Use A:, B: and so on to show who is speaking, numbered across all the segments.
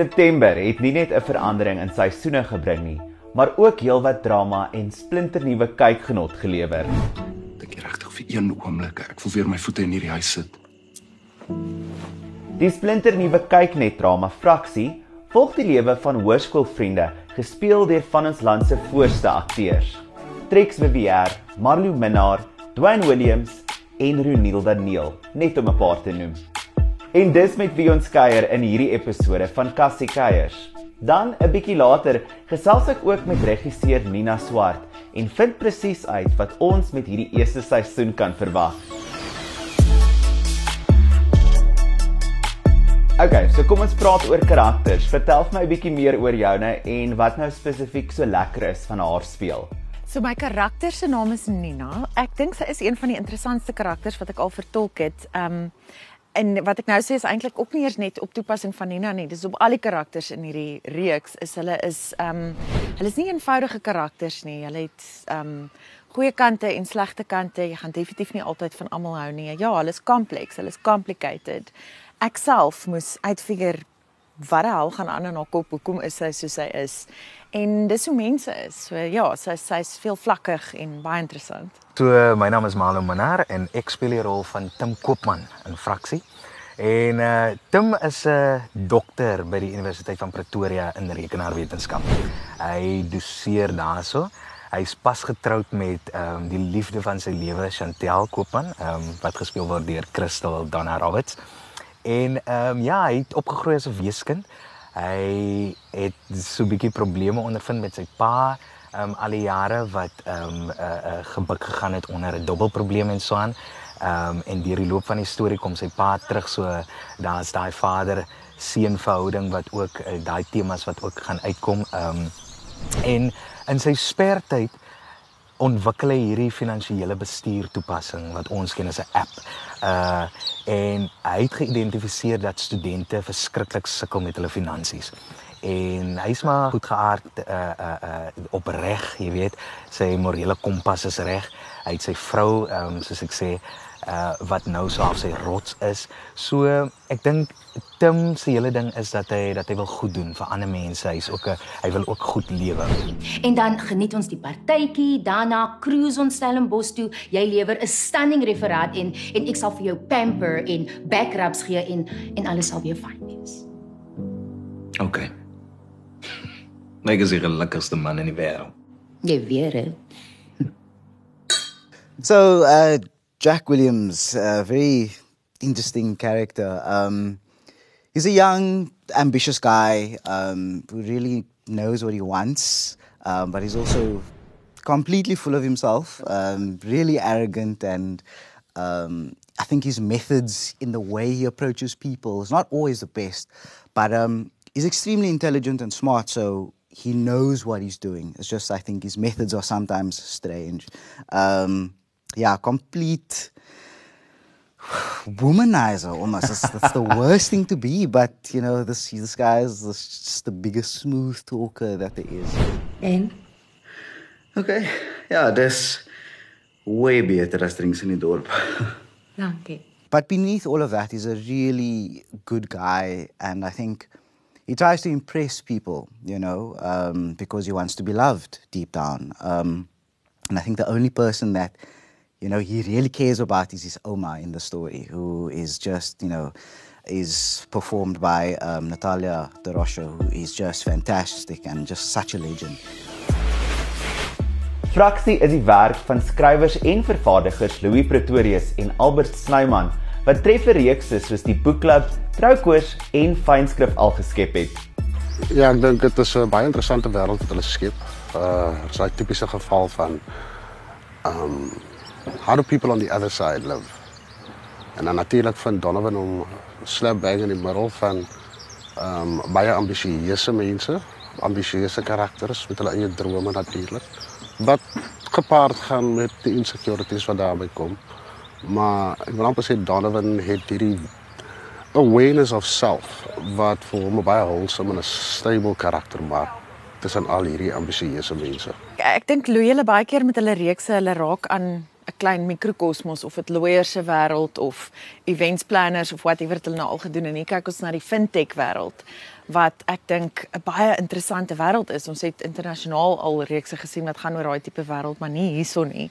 A: September het nie net 'n verandering in seisoene gebring nie, maar ook heelwat drama en splinternuwe kykgenot gelewer.
B: Dink jy regtig vir een oomblik ek voel weer my voete in hierdie huis sit?
A: Die splinternuwe kyknet drama Fraksie volg die lewe van hoërskoolvriende, gespeel deur van ons land se voorste akteurs. Trix Vivier, Marlou Minnar, Dwayne Williams en Ronilda Neil, net om 'n paar te noem. En dis met wie ons kuier in hierdie episode van Cassie Kuiers. Dan 'n bietjie later gesels ek ook met regisseur Nina Swart en vind presies uit wat ons met hierdie eerste seisoen kan verwag. Okay, so kom ons praat oor karakters. Vertel vir my 'n bietjie meer oor joune en wat nou spesifiek so lekker is van haar speel.
C: So my karakter se naam is Nina. Ek dink sy is een van die interessantste karakters wat ek al vertolk het. Um en wat ek nou sê is eintlik ook nie eers net op toepassing van Nina nie. Dis op al die karakters in hierdie reeks is hulle is um hulle is nie eenvoudige karakters nie. Hulle het um goeie kante en slegte kante. Jy gaan definitief nie altyd van almal hou nie. Ja, hulle is kompleks, hulle is complicated ek self moes uitfigure wat die hel gaan aan in haar kop. Hoekom is sy soos sy is? En dis hoe mense is. So ja, sy sy's veel vlakkig en baie interessant.
D: So my naam is Malo Manar en ek speel die rol van Tim Koopman in Fraksie. En uh Tim is 'n dokter by die Universiteit van Pretoria in rekenaarwetenskap. Hy doseer daarso. Hy's pas getroud met ehm um, die liefde van sy lewe, Chantel Koopman, ehm um, wat gespeel word deur Crystal Donna Roberts. En ehm um, ja, hy het opgegroei as 'n weeskind. Hy het so 'n bietjie probleme ondervind met sy pa ehm um, al die jare wat ehm um, uh, uh, gebuk gegaan het onder 'n dubbelprobleem en so aan. Ehm um, en deur die loop van die storie kom sy pa terug so daar's daai vader seun verhouding wat ook uh, daai temas wat ook gaan uitkom. Ehm um, en in sy spertyd ontwikkel hy hierdie finansiële bestuur toepassing wat ons ken as 'n app. Uh en hy het geïdentifiseer dat studente verskriklik sukkel met hulle finansies. En hy's maar goed geaard uh uh, uh opreg, jy weet, sy morele kompas is reg. Hy het sy vrou, ehm um, soos ek sê, uh wat nou so af sy rots is. So ek dink Tim se hele ding is dat hy dat hy wil goed doen vir ander mense. Hy's ook 'n hy wil ook goed lewe.
E: En dan geniet ons die partytjie, daarna cruise ons Stellenbosch toe. Jy lewer 'n stunning referaat en en ek sal vir jou pamper en backrubs gee en en alles sal weer fyn wees.
B: OK. Meg is die lekkerste man in die wêreld.
E: Jy weet dit.
F: So, uh, Jack Williams, a very interesting character. Um, he's a young, ambitious guy um, who really knows what he wants, um, but he's also completely full of himself, um, really arrogant, and um, I think his methods in the way he approaches people is not always the best, but um, he's extremely intelligent and smart, so he knows what he's doing. It's just I think his methods are sometimes strange. Um, yeah, complete womanizer almost. That's, that's the worst thing to be, but you know, this this guy is just the biggest smooth talker that there is.
E: En
G: Okay. yeah, dis way beter as drinks in die dorp.
E: dankie.
F: But beneath all of that, he's a really good guy, and I think he tries to impress people, you know, um, because he wants to be loved deep down. Um, and I think the only person that you know, he really cares about is his Oma in the story, who is just, you know, is performed by um, Natalia De Rocha, who is just fantastic and just such a legend.
A: Fraksie is die werk van skrywers en vervaardigers Louis Pretorius en Albert Snyman wat trefferreekse soos die Boekklub, Troukoors en Fynskrif al geskep het.
H: Ja, ek dink dit is 'n baie interessante wêreld wat hulle skep. Uh, dit is 'n tipiese geval van um how do people on the other side live? En dan natuurlik van Donovan om slap bag in die middel van um baie ambisieuse mense, ambisieuse karakters met hulle eie drome natuurlik. Wat gepaard gaan met die insecurities wat daarby kom. Maar ek wil amper sê Donovan het hierdie awareness of self wat vir hom baie wholesome en 'n stable karakter maak tussen al hierdie ambisieuse mense.
C: Ek dink Louis hulle baie keer met hulle reekse hulle raak aan 'n klein mikrokosmos of dit lawyers se wêreld of events planners of whatever hulle nou al gedoen en hier kyk ons na die fintech wêreld wat ek dink 'n baie interessante wêreld is. Ons het internasionaal al reekse gesien wat gaan oor daai tipe wêreld, maar nie hierson nie.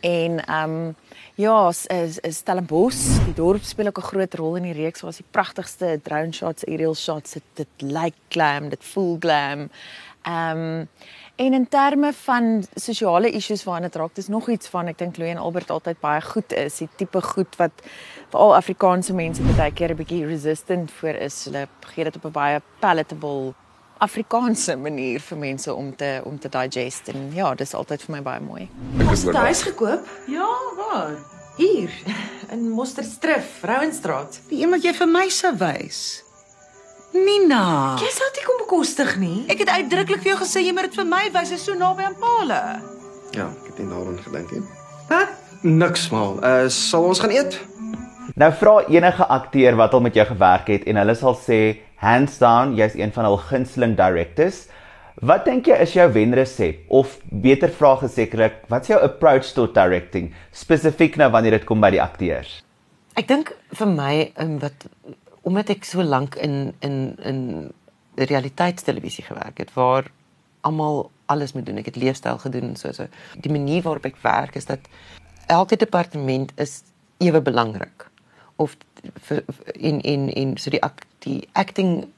C: En ehm um, ja, is is Stellenbosch, die dorp speel ook 'n groot rol in die reeks. Daar's die pragtigste drone shots, aerial shots. Dit dit lyk glam, dit voel glam. Ehm um, En in terme van sosiale issues waarna dit raak, dis nog iets van ek dink Louie en Albert altyd baie goed is, die tipe goed wat veral Afrikaanse mense baie keer 'n bietjie resistant voor is. Hulle gee dit op 'n baie palatable Afrikaanse manier vir mense om te om te digest en ja, dis altyd vir my baie mooi.
I: Ek het 'n huis gekoop.
J: Ja, waar?
I: Hier in Mosterstrif, Vrouenstraat.
J: Die een wat jy vir my sou wys. Nina.
I: Jy sou dit kom bekostig nie.
J: Ek het uitdruklik vir jou gesê jy moet dit vir my wys, is so naby aan Paule.
K: Ja, ek het nie daaraan gedink nie.
J: Wat?
K: Niks mal. Uh sal ons gaan eet?
A: Nou vra enige akteur wat al met jou gewerk het en hulle sal sê hands down jy's een van hul gunsteling directors. Wat dink jy is jou wenresep of beter vraag gesekerlik, wat's jou approach tot directing spesifiek nou wanneer dit kom by die akteurs?
I: Ek dink vir my um, wat omdat ek so lank in in in realiteitstelevisie gewerk het waar almal alles moet doen. Ek het leefstyl gedoen en so so. Die manier waarop ek werk is dat elke departement is ewe belangrik. Of in in in so die die acting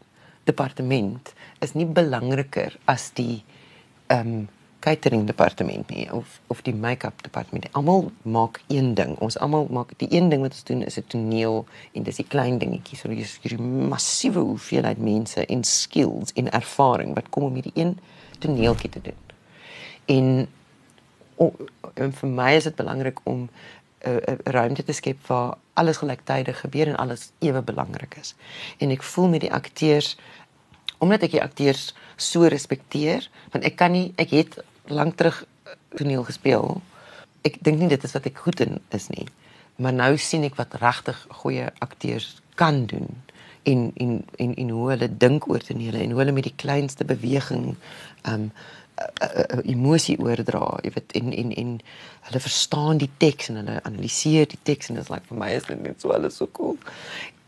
I: departement is nie belangriker as die ehm um, catering departement nie of of die make-up departement. Almal maak een ding. Ons almal maak die een ding wat ons doen is 'n toneel en dis die klein dingetjies. So dis hierdie massiewe hoeveelheid mense en skills en ervaring wat kom om hierdie een toneeltjie te doen. En, en vir my is dit belangrik om 'n uh, uh, ruimte te skep waar alles gelyktydig gebeur en alles ewe belangrik is. En ek voel met die akteurs omdat ek die akteurs so respekteer, want ek kan nie ek het lank terug eh, toneel gespeel. Ek dink nie dit is wat ek goed in is nie. Maar nou sien ek wat regtig goeie akteurs kan doen en en en en hoe hulle dink oor tonele en hoe hulle met die kleinste beweging um emosie oordra, jy weet en en en hulle verstaan die teks en hulle analiseer die teks en dit is like vir my is dit net so alles so cool.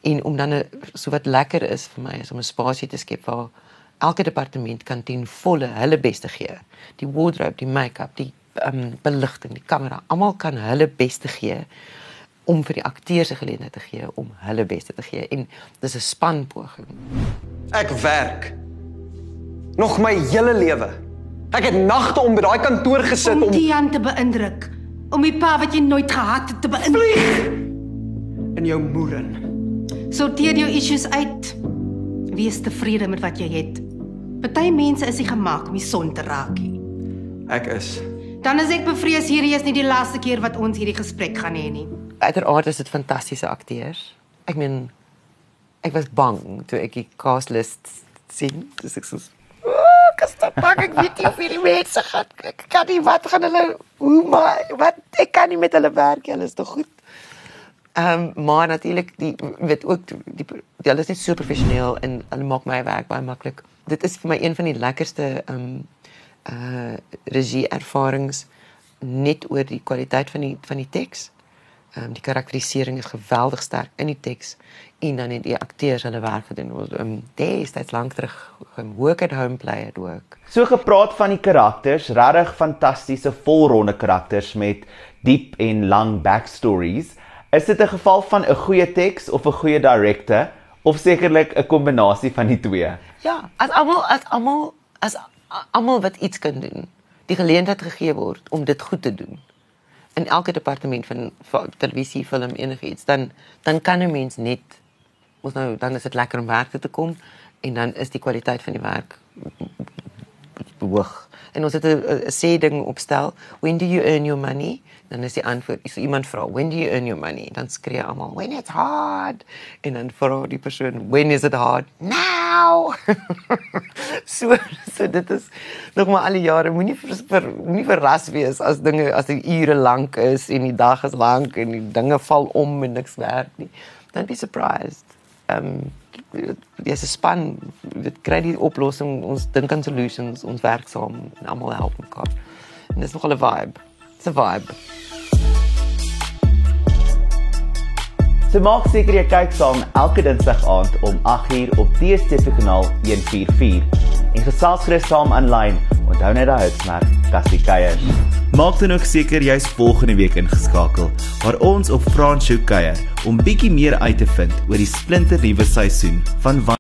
I: En om dan so wat lekker is vir my is om 'n spasie te skep waar elke departement kan ten volle hulle beste gee. Die wardrobe, die make-up, die um, beligting, die kamera, almal kan hulle beste gee om vir die akteurs se geleentheid te gee om hulle beste te gee en dis 'n spanpoging.
K: Ek werk nog my hele lewe. Ek het nagte om by daai kantoor gesit
J: om om Tian te beïndruk, om die pa wat jy nooit gehad het te beïndruk.
K: In jou moeder.
J: Sorteer jou issues uit. Wees tevrede met wat jy het. Party mense is nie gemaak om die son te raak nie.
K: Ek is.
J: Dan is ek bevrees hierdie is nie die laaste keer wat ons hierdie gesprek gaan hê nie.
I: Uiteraard is dit fantastiese akteurs. Ek meen ek was bang toe ek die cast list sien. Dis ek so Kas dit pak ek weet nie of hierdie mense gaan ek kan nie wat gaan hulle hoe maar wat ek kan nie met hulle werk hulle is te goed. Ehm um, maar natuurlik die weet ook die, die, die hulle is net so professioneel en hulle maak my werk baie maklik dit is vir my een van die lekkerste um uh regie ervarings net oor die kwaliteit van die van die teks. Um die karakterisering is geweldig sterk in die teks en dan het die akteurs hulle werk gedoen. Um destyds lank terug gehoek at home play het ook.
A: So gepraat van die karakters, regtig fantastiese volronde karakters met diep en lang backstories. Is dit 'n geval van 'n goeie teks of 'n goeie direkteur of sekerlik 'n kombinasie van die twee?
I: Ja, as almal as almal as almal wat iets kan doen, die geleentheid gegee word om dit goed te doen. In elke departement van, van televisie, film, enigiets, dan dan kan 'n mens net ons nou dan is dit lekker om werk te kom en dan is die kwaliteit van die werk hoog. En ons het 'n sê ding opstel, when do you earn your money? dan is die antwoord is iemand vra when do you earn your money? Dan skree almal when it's hard. En dan vra die persoon when is it hard? Now. So so dit is nog maar al die jare moenie ver, ver, moenie verras wees as dinge as die ure lank is en die dag is lank en die dinge val om en niks werk nie. Dan be surprised. Um jy's 'n span, dit kry die oplossing, ons dink aan solutions, ons werk saam en almal help mekaar. En dis nogal 'n vibe. Dis 'n vibe.
A: So maak seker jy kyk saam elke Dinsdag aand om 8uur op DStv kanaal 144 en gesels gerus saam aanlyn. Onthou net daai hitsmerk Cassie Keiers. Maak dan ook seker jy's volgende week ingeskakel waar ons op Franshoek kuier om bietjie meer uit te vind oor die splinter nuwe seisoen van